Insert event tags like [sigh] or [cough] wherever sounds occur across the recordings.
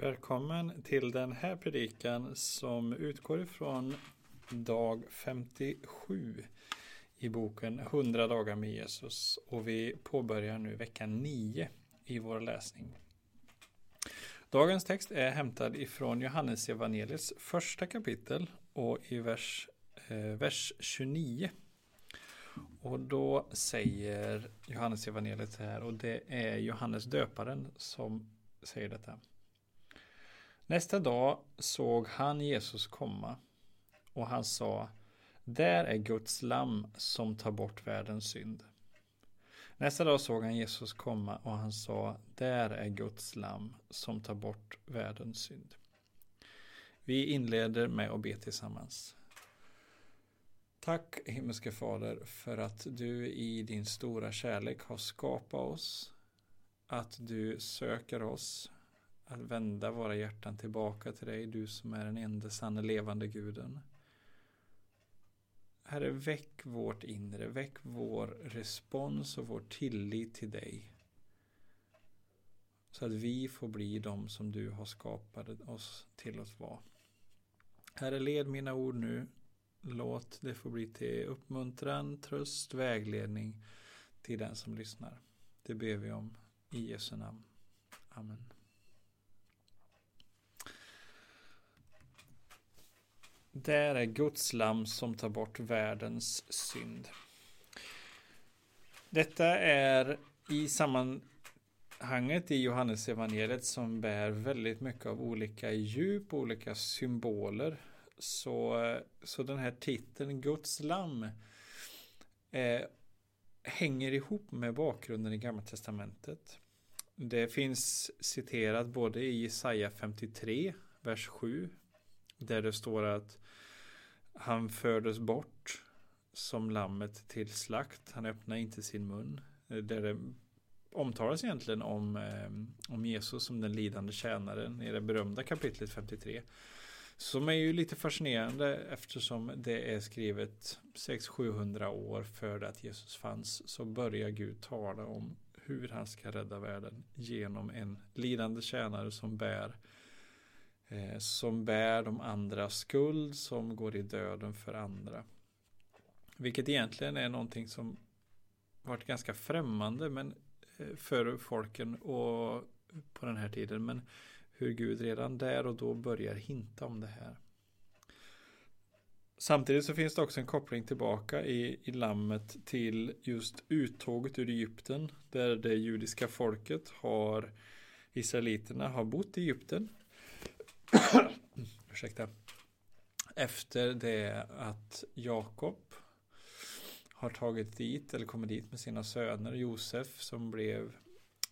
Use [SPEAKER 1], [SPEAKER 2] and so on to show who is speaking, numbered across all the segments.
[SPEAKER 1] Välkommen till den här predikan som utgår ifrån dag 57 i boken 100 dagar med Jesus och vi påbörjar nu vecka 9 i vår läsning. Dagens text är hämtad ifrån Johannes evangeliets första kapitel och i vers, eh, vers 29. Och då säger Johannes evangeliet här och det är Johannes döparen som säger detta. Nästa dag såg han Jesus komma och han sa Där är Guds lamm som tar bort världens synd. Nästa dag såg han Jesus komma och han sa Där är Guds lamm som tar bort världens synd. Vi inleder med att be tillsammans. Tack himmelske Fader för att du i din stora kärlek har skapat oss. Att du söker oss att vända våra hjärtan tillbaka till dig, du som är den enda sanna levande guden. Herre, väck vårt inre, väck vår respons och vår tillit till dig. Så att vi får bli de som du har skapat oss till att vara. Herre, led mina ord nu. Låt det få bli till uppmuntran, tröst, vägledning till den som lyssnar. Det ber vi om i Jesu namn. Amen. Där är Guds lam som tar bort världens synd. Detta är i sammanhanget i Johannes evangeliet som bär väldigt mycket av olika djup, olika symboler. Så, så den här titeln Guds lam eh, hänger ihop med bakgrunden i Gamla Testamentet. Det finns citerat både i Jesaja 53, vers 7, där det står att han fördes bort som lammet till slakt. Han öppnade inte sin mun. Eh, där det omtalas egentligen om, eh, om Jesus som den lidande tjänaren i det berömda kapitlet 53. Som är ju lite fascinerande eftersom det är skrivet 600-700 år före att Jesus fanns. Så börjar Gud tala om hur han ska rädda världen genom en lidande tjänare som bär eh, Eh, som bär de andra skuld, som går i döden för andra. Vilket egentligen är någonting som varit ganska främmande men eh, för folken och på den här tiden. Men hur Gud redan där och då börjar hinta om det här. Samtidigt så finns det också en koppling tillbaka i, i lammet till just uttåget ur Egypten. Där det judiska folket har, Israeliterna har bott i Egypten [coughs] ursäkta, efter det att Jakob har tagit dit eller kommit dit med sina söner Josef som blev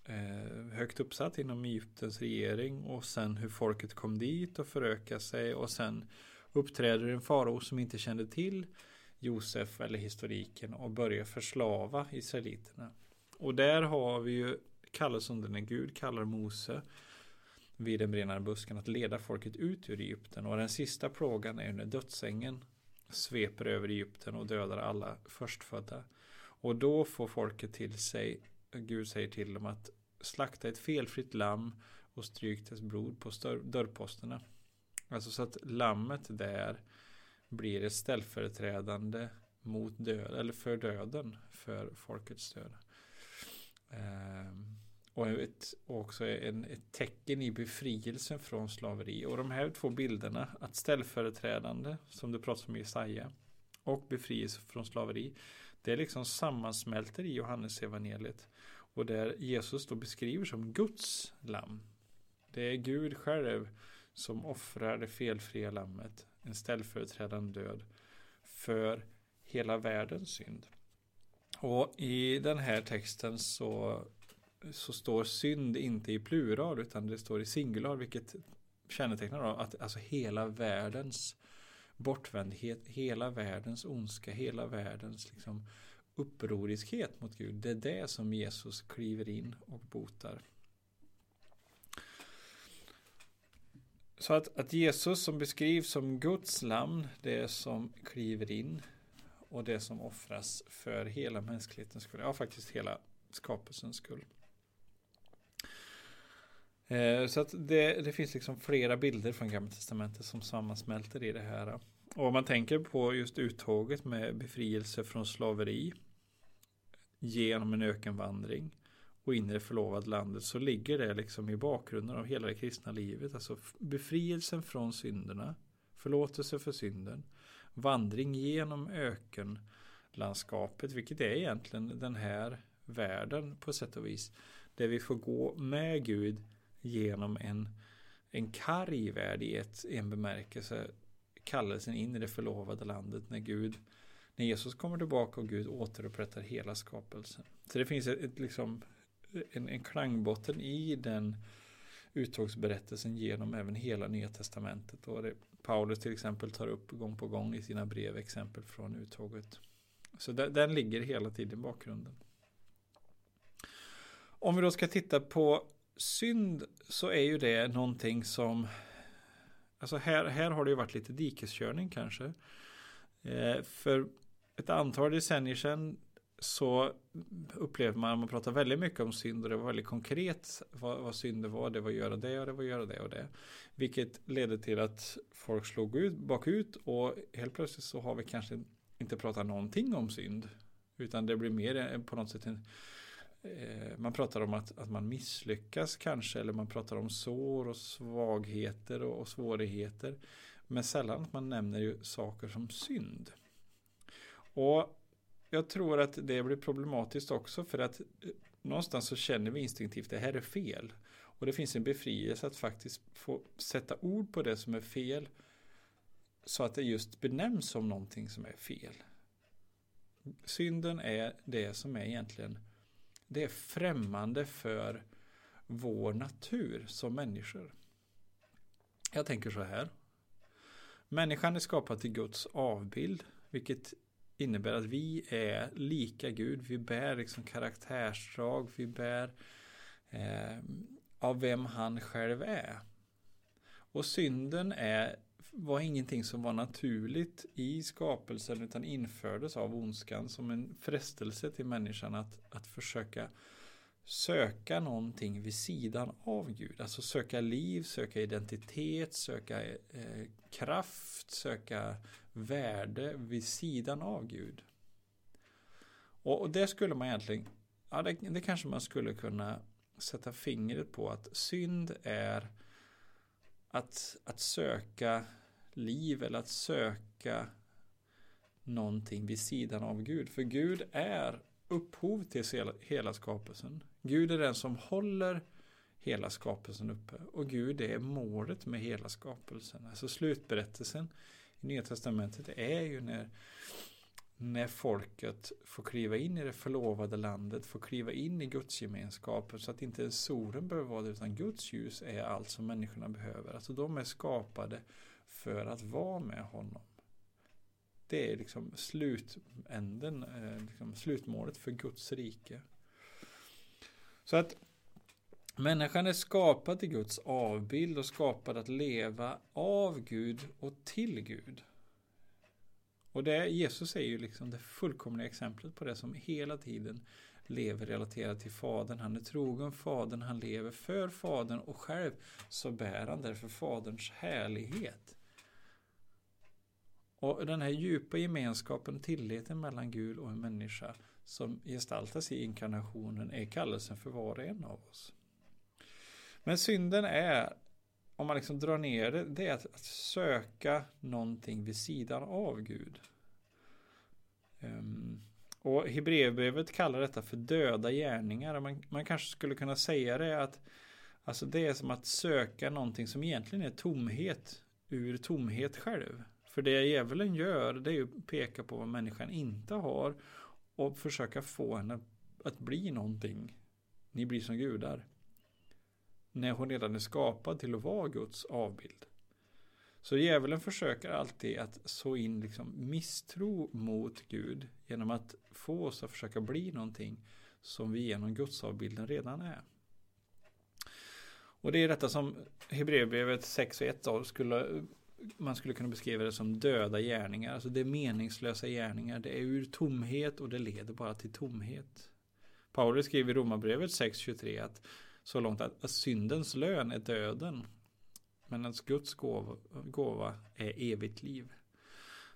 [SPEAKER 1] eh, högt uppsatt inom Egyptens regering och sen hur folket kom dit och förökade sig och sen uppträder en farao som inte kände till Josef eller historiken och börjar förslava israeliterna. Och där har vi ju kallelsen när Gud kallar Mose vid den brinnande busken att leda folket ut ur Egypten. Och den sista plågan är när dödsängen sveper över Egypten och dödar alla förstfödda. Och då får folket till sig, Gud säger till dem att slakta ett felfritt lamm och stryk dess blod på dörrposterna. Alltså så att lammet där blir ett ställföreträdande mot död, eller för döden för folkets död. Um, och, ett, också en, ett tecken i befrielsen från slaveri. Och de här två bilderna, att ställföreträdande, som du pratar om i Jesaja, och befrielse från slaveri, det liksom sammansmälter i Johannes evangeliet. Och där Jesus då beskriver som Guds lamm. Det är Gud själv som offrar det felfria lammet, en ställföreträdande död, för hela världens synd. Och i den här texten så så står synd inte i plural utan det står i singular vilket kännetecknar då att alltså hela världens bortvändhet, hela världens ondska, hela världens liksom upproriskhet mot Gud. Det är det som Jesus kliver in och botar. Så att, att Jesus som beskrivs som Guds lam, det som kliver in och det som offras för hela mänsklighetens skull, ja faktiskt hela skapelsens skull. Eh, så att det, det finns liksom flera bilder från Gamla Testamentet som sammansmälter i det här. Och om man tänker på just uttåget med befrielse från slaveri genom en ökenvandring och in i det förlovade landet så ligger det liksom i bakgrunden av hela det kristna livet. Alltså befrielsen från synderna, förlåtelse för synden, vandring genom ökenlandskapet, vilket är egentligen den här världen på sätt och vis. Där vi får gå med Gud genom en, en karg värld i ett, en bemärkelse. Kallelsen in i det förlovade landet när Gud när Jesus kommer tillbaka och Gud återupprättar hela skapelsen. Så det finns ett, ett liksom, en, en klangbotten i den uttågsberättelsen genom även hela Nya Testamentet. Och det, Paulus till exempel tar upp gång på gång i sina brev exempel från uttåget. Så den, den ligger hela tiden i bakgrunden. Om vi då ska titta på synd så är ju det någonting som Alltså här, här har det ju varit lite dikeskörning kanske. Eh, för ett antal decennier sedan så upplevde man, man pratar väldigt mycket om synd och det var väldigt konkret vad, vad det var. Det var att göra det och det var att göra det och det. Vilket ledde till att folk slog ut, bakut och helt plötsligt så har vi kanske inte pratat någonting om synd. Utan det blir mer på något sätt en, eh, Eh, man pratar om att, att man misslyckas kanske eller man pratar om sår och svagheter och, och svårigheter. Men sällan att man nämner ju saker som synd. Och jag tror att det blir problematiskt också för att eh, någonstans så känner vi instinktivt att det här är fel. Och det finns en befrielse att faktiskt få sätta ord på det som är fel så att det just benämns som någonting som är fel. Synden är det som är egentligen det är främmande för vår natur som människor. Jag tänker så här. Människan är skapad till Guds avbild, vilket innebär att vi är lika Gud. Vi bär liksom karaktärsdrag. Vi bär eh, av vem han själv är. Och synden är, var ingenting som var naturligt i skapelsen utan infördes av ondskan som en frestelse till människan att, att försöka söka någonting vid sidan av Gud. Alltså söka liv, söka identitet, söka eh, kraft, söka värde vid sidan av Gud. Och, och det skulle man egentligen, ja det, det kanske man skulle kunna sätta fingret på att synd är att, att söka liv eller att söka någonting vid sidan av Gud. För Gud är upphov till hela skapelsen. Gud är den som håller hela skapelsen uppe. Och Gud är målet med hela skapelsen. Alltså slutberättelsen i Nya Testamentet är ju när, när folket får kliva in i det förlovade landet, får kliva in i Guds gemenskapen så att inte solen behöver vara det utan Guds ljus är allt som människorna behöver. Alltså de är skapade för att vara med honom. Det är liksom slutänden, eh, liksom slutmålet för Guds rike. Så att människan är skapad till Guds avbild och skapad att leva av Gud och till Gud. Och det, Jesus är ju liksom det fullkomliga exemplet på det som hela tiden lever relaterat till Fadern. Han är trogen Fadern, han lever för Fadern och själv så bär han därför Faderns härlighet. Och den här djupa gemenskapen, tilliten mellan Gud och en människa som gestaltas i inkarnationen är kallelsen för var och en av oss. Men synden är, om man liksom drar ner det, det är att, att söka någonting vid sidan av Gud. Um, och Hebreerbrevet kallar detta för döda gärningar. Man, man kanske skulle kunna säga det att alltså det är som att söka någonting som egentligen är tomhet ur tomhet själv. För det djävulen gör det är ju att peka på vad människan inte har och försöka få henne att bli någonting. Ni blir som gudar. När hon redan är skapad till att vara Guds avbild. Så djävulen försöker alltid att så in liksom misstro mot Gud genom att få oss att försöka bli någonting som vi genom Guds avbilden redan är. Och det är detta som Hebreerbrevet 6 och 1 skulle man skulle kunna beskriva det som döda gärningar. Alltså det är meningslösa gärningar. Det är ur tomhet och det leder bara till tomhet. Paulus skriver i Romarbrevet 6.23 att så långt att, att syndens lön är döden. Men ens Guds gåva, gåva är evigt liv.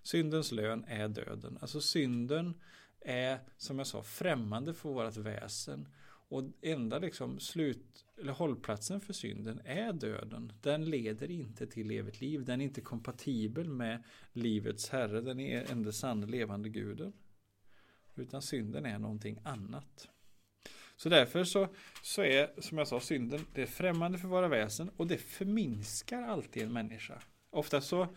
[SPEAKER 1] Syndens lön är döden. Alltså synden är, som jag sa, främmande för vårt väsen. Och enda liksom slut, eller hållplatsen för synden är döden. Den leder inte till evigt liv. Den är inte kompatibel med livets herre. Den är enda sanna levande guden. Utan synden är någonting annat. Så därför så, så är, som jag sa, synden det är främmande för våra väsen och det förminskar alltid en människa. Ofta så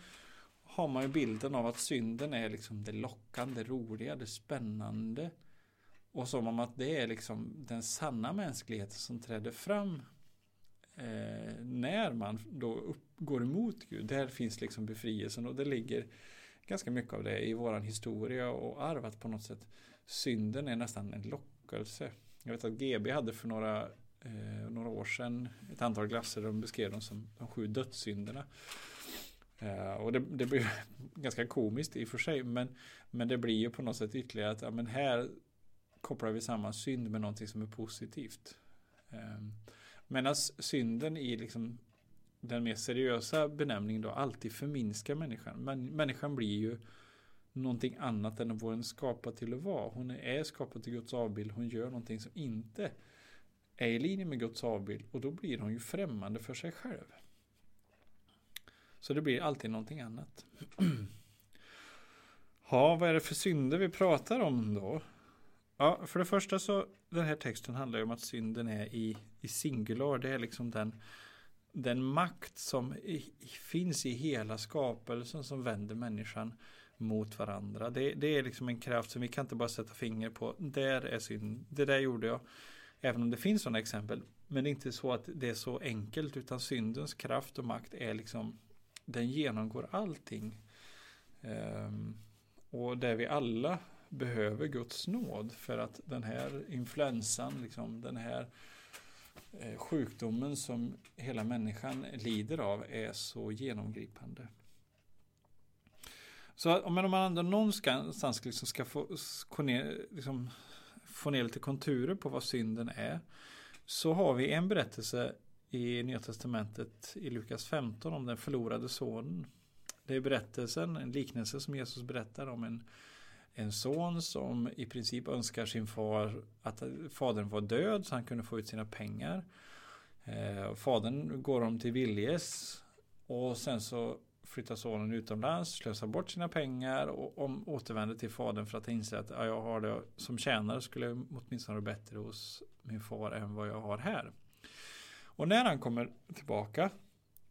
[SPEAKER 1] har man ju bilden av att synden är liksom det lockande, roliga, det spännande. Och som om att det är liksom den sanna mänskligheten som träder fram eh, när man då upp, går emot Gud. Där finns liksom befrielsen och det ligger ganska mycket av det i våran historia och arv att på något sätt. Synden är nästan en lockelse. Jag vet att GB hade för några, eh, några år sedan ett antal klasser de beskrev dem som de sju dödssynderna. Eh, och det, det, blir [laughs] ganska komiskt i och för sig. Men, men det blir ju på något sätt ytterligare att ja, men här kopplar vi samman synd med någonting som är positivt. Eh, Medan synden i liksom den mer seriösa benämningen då alltid förminskar människan. Men människan blir ju någonting annat än vad hon är skapad till att vara. Hon är skapad till Guds avbild. Hon gör någonting som inte är i linje med Guds avbild. Och då blir hon ju främmande för sig själv. Så det blir alltid någonting annat. [clears throat] Ja, vad är det för synder vi pratar om då? Ja, för det första så den här texten handlar ju om att synden är i, i singular. Det är liksom den, den makt som i, finns i hela skapelsen som vänder människan mot varandra. Det, det, är liksom en kraft som vi kan inte bara sätta finger på. Där är synd. Det där gjorde jag. Även om det finns sådana exempel. Men det är inte så att det är så enkelt utan syndens kraft och makt är liksom den genomgår allting. Um, och där vi alla behöver Guds nåd för att den här influensan, liksom, den här eh, sjukdomen som hela människan lider av är så genomgripande. Så om man ändå någonstans liksom ska få, ner, liksom, få ner lite konturer på vad synden är så har vi en berättelse i Nya Testamentet i Lukas 15 om den förlorade sonen. Det är berättelsen, en liknelse som Jesus berättar om en, en son som i princip önskar sin far att fadern var död så han kunde få ut sina pengar. Eh, fadern går om till viljes och sen så flyttar sonen utomlands, slösar bort sina pengar och om, återvänder till fadern för att inse att ja, jag har det som tjänare skulle jag åtminstone ha det bättre hos min far än vad jag har här. Och när han kommer tillbaka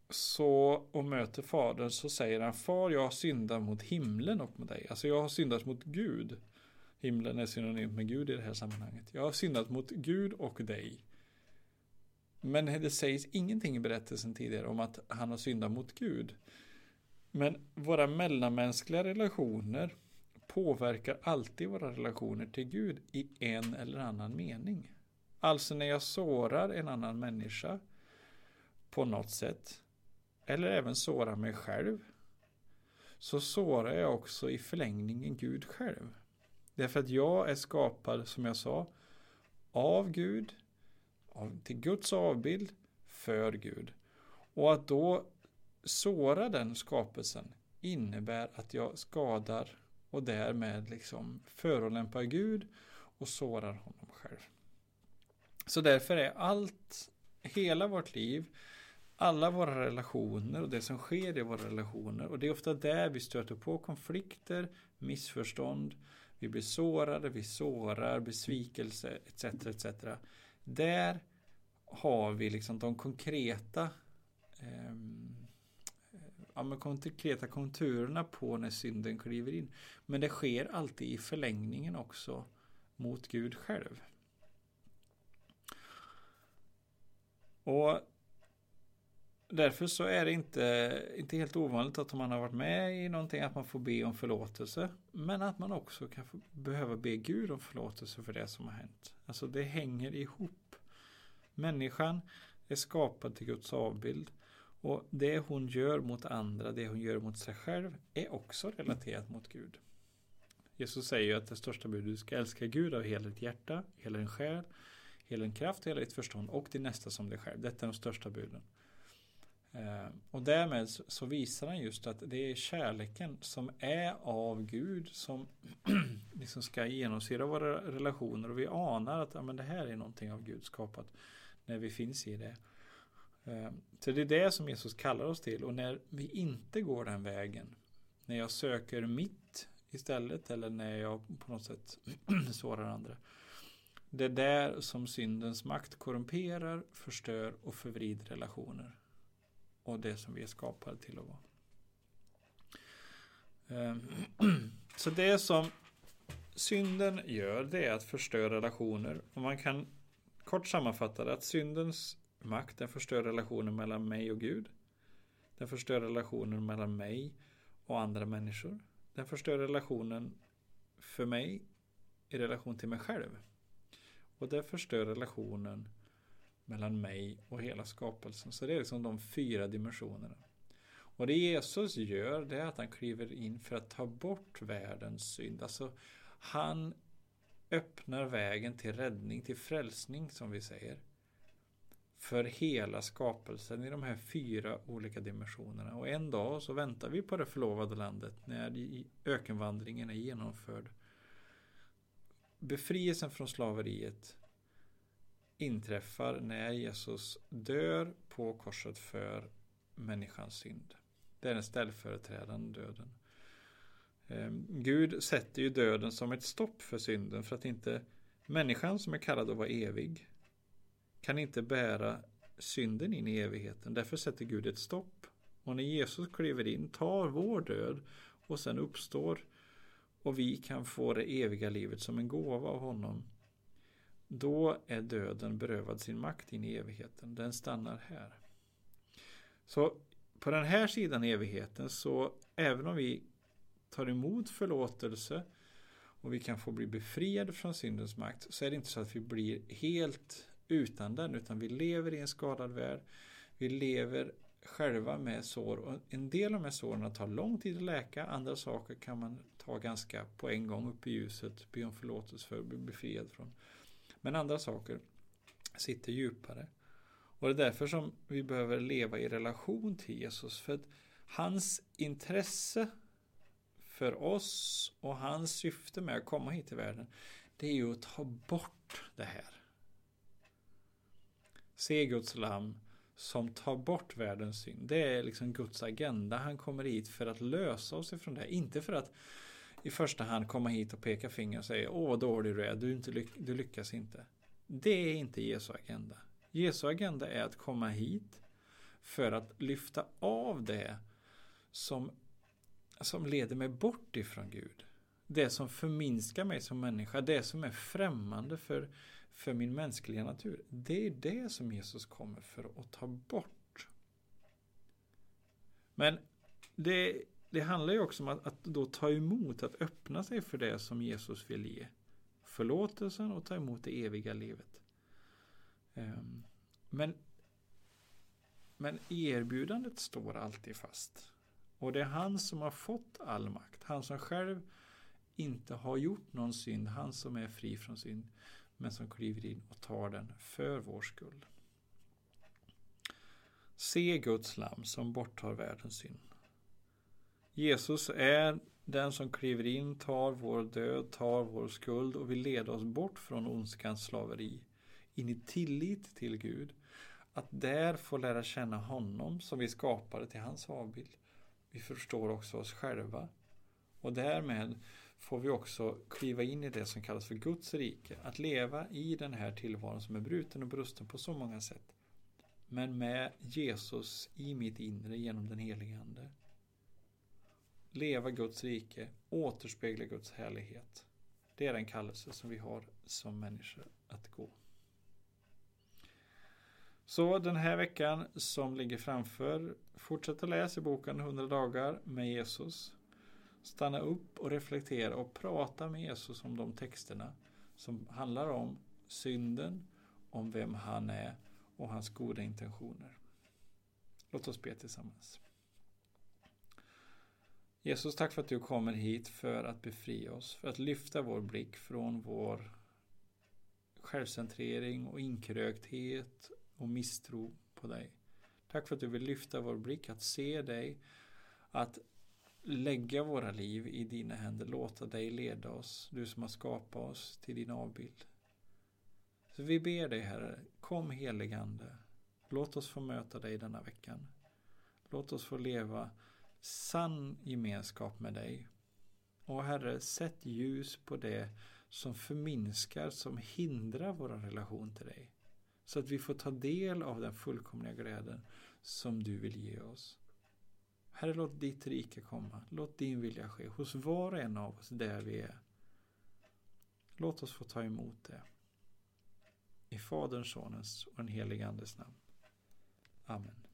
[SPEAKER 1] så, och möter fadern så säger han Far jag har syndat mot himlen och mot dig. Alltså jag har syndat mot Gud. Himlen är synonymt med Gud i det här sammanhanget. Jag har syndat mot Gud och dig. Men det sägs ingenting i berättelsen tidigare om att han har syndat mot Gud. Men våra mellanmänskliga relationer påverkar alltid våra relationer till Gud i en eller annan mening. Alltså när jag sårar en annan människa på något sätt eller även sårar mig själv så sårar jag också i förlängningen Gud själv. Därför att jag är skapad, som jag sa, av Gud, till Guds avbild, för Gud. Och att då såra den skapelsen innebär att jag skadar och därmed liksom förolämpar Gud och sårar honom själv. Så därför är allt, hela vårt liv, alla våra relationer och det som sker i våra relationer och det är ofta där vi stöter på konflikter, missförstånd, vi blir sårade, vi sårar, besvikelse etc. etc. Där har vi liksom de konkreta eh, ja, men konkreta konturerna på när synden kliver in. Men det sker alltid i förlängningen också mot Gud själv. Och därför så är det inte, inte helt ovanligt att om man har varit med i någonting att man får be om förlåtelse. Men att man också kan få, behöva be Gud om förlåtelse för det som har hänt. Alltså det hänger ihop. Människan är skapad till Guds avbild. Och det hon gör mot andra, det hon gör mot sig själv är också relaterat mot Gud. Jesus säger ju att det största budet ska älska Gud av hela ditt hjärta, hela din själ, hela din kraft, hela ditt förstånd och din nästa som dig själv. Detta är de största buden. Eh, och därmed så visar han just att det är kärleken som är av Gud som [clears throat] liksom ska genomsyra våra relationer och vi anar att ja, men det här är någonting av Gud skapat när vi finns i det. Eh, så det är det som Jesus kallar oss till och när vi inte går den vägen, när jag söker mitt istället eller när jag på något sätt [clears throat] sårar andra. Det är där som syndens makt korrumperar, förstör och förvrider relationer och det som vi är skapade till att vara. Eh, [clears throat] så det som synden gör det är att förstöra relationer. Och man kan kort sammanfatta det att syndens makt den förstör relationen mellan mig och Gud. Den förstör relationen mellan mig och andra människor. Den förstör relationen för mig i relation till mig själv. Och det förstör relationen mellan mig och hela skapelsen. Så det är liksom de fyra dimensionerna. Och det Jesus gör det är att han kliver in för att ta bort världens synd. Alltså han öppnar vägen till räddning, till frälsning som vi säger. För hela skapelsen i de här fyra olika dimensionerna. Och en dag så väntar vi på det förlovade landet när ökenvandringen är genomförd. Befrielsen från slaveriet inträffar när Jesus dör på korset för människans synd. Det är den ställföreträdande döden. Ehm, Gud sätter ju döden som ett stopp för synden för att inte människan som är kallad att vara evig kan inte bära synden in i evigheten. Därför sätter Gud ett stopp. Och när Jesus kliver in, tar vår död och sen uppstår och vi kan få det eviga livet som en gåva av honom då är döden berövad sin makt in i evigheten. Den stannar här. Så på den här sidan evigheten så även om vi tar emot förlåtelse och vi kan få bli befriade från syndens makt så är det inte så att vi blir helt utan den utan vi lever i en skadad värld. Vi lever själva med sår och en del av de här såren tar lång tid att läka. Andra saker kan man ta ganska på en gång upp i ljuset, be om förlåtelse för bli befriad från. Men andra saker sitter djupare. Och det är därför som vi behöver leva i relation till Jesus. För att hans intresse för oss och hans syfte med att komma hit till världen det är ju att ta bort det här. Se Guds lam som tar bort världens synd. Det är liksom Guds agenda. Han kommer hit för att lösa oss ifrån det. Inte för att i första hand komma hit och peka finger och säga åh vad dålig du är, du, inte lyck du lyckas inte. Det är inte Jesu agenda. Jesu agenda är att komma hit för att lyfta av det som, som leder mig bort ifrån Gud. Det som förminskar mig som människa, det som är främmande för, för min mänskliga natur. Det är det som Jesus kommer för att ta bort. Men det det handlar ju också om att, att då ta emot, att öppna sig för det som Jesus vill ge. Förlåtelsen och ta emot det eviga livet. Ehm, men, men erbjudandet står alltid fast. Och det är han som har fått all makt. Han som själv inte har gjort någon synd. Han som är fri från synd. Men som kliver in och tar den för vår skull. Se Guds lam som borttar världens synd. Jesus är den som kliver in, tar vår död, tar vår skuld och vill leda oss bort från ondskans slaveri. In i tillit till Gud. Att där få lära känna honom som vi skapade till hans avbild. Vi förstår också oss själva. Och därmed får vi också kliva in i det som kallas för Guds rike. Att leva i den här tillvaron som är bruten och brusten på så många sätt. Men med Jesus i mitt inre genom den helige Ande leva Guds rike, återspegla Guds härlighet. Det är den kallelse som vi har som människor att gå. Så den här veckan som ligger framför, fortsätt att läsa i boken 100 dagar med Jesus. Stanna upp och reflektera och prata med Jesus om de texterna som handlar om synden, om vem han är och hans goda intentioner. Låt oss be tillsammans. Jesus, tack för att du kommer hit för att befria oss, för att lyfta vår blick från vår självcentrering och inkrökthet och misstro på dig. Tack för att du vill lyfta vår blick, att se dig, att lägga våra liv i dina händer, låta dig leda oss, du som har skapat oss till din avbild. Så vi ber dig Herre, kom heligande. Låt oss få möta dig denna veckan. Låt oss få leva sann gemenskap med dig. Och Herre, sätt ljus på det som förminskar, som hindrar vår relation till dig. Så att vi får ta del av den fullkomliga glädjen som du vill ge oss. Herre, låt ditt rike komma. Låt din vilja ske hos var och en av oss där vi är. Låt oss få ta emot det. I Faderns, Sonens och den helige Andes namn. Amen.